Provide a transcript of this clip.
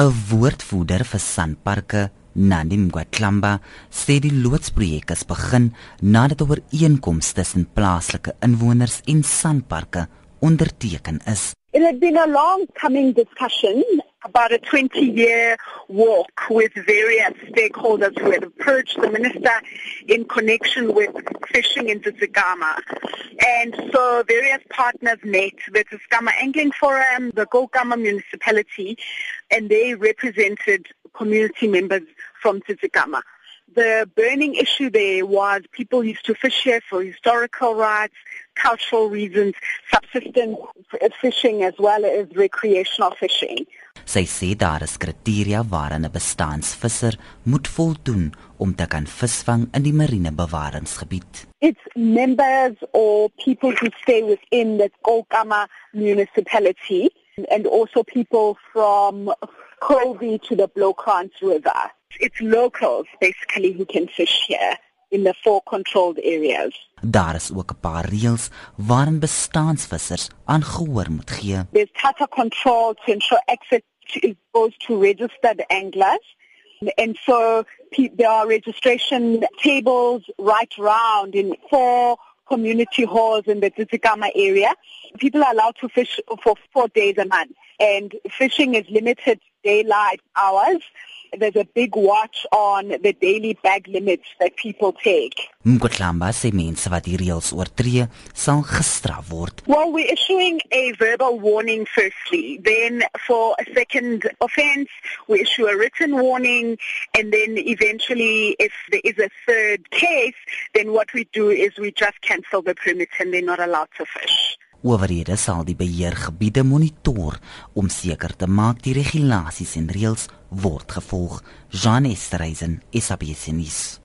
'n Woordvoerder vir Sanparke, Nandi Mgwatlamba, sê die loodsprojek is begin nadat 'n ooreenkoms tussen plaaslike inwoners en Sanparke onderteken is. It had been a long coming discussion about a 20 year walk with various stakeholders who had approached the minister in connection with fishing in Tsitsikamma. And so various partners met, the Tsitsikamma Angling Forum, the Koukamma municipality, and they represented community members from Tsitsikamma. The burning issue there was people used to fish here for historical rights, cultural reasons, subsistence fishing as well as recreational fishing. Sy sê daar is kriteria waaraan 'n bestaansvisser moet voldoen om te kan visvang in die marine bewaringsgebied. It's members or people who stay within the Koukamma municipality and also people from Kobe to the Bloukrans River. It's locals basically who can fish here in the four controlled areas. Daar is ook 'n paar reëls waaraan bestaansvissers aangehoor moet gee. There's tighter control to ensure access to, goes to registered anglers. And so there are registration tables right round in four community halls in the Tsitsikamma area. People are allowed to fish for four days a month. And fishing is limited daylight hours there's a big watch on the daily bag limits that people take. Mkotlamba sê mense wat die reëls oortree, sal gestraf word. Well, we're issuing a verbal warning firstly. Then for a second offense, we issue a written warning and then eventually if there is a third case, then what we do is we just cancel the permit and they're not allowed to fish. Owerhede sal die beheergebiede monitor om seker te maak die regulasies en reëls word gevolg. Jean Estreisen, SABC nuus.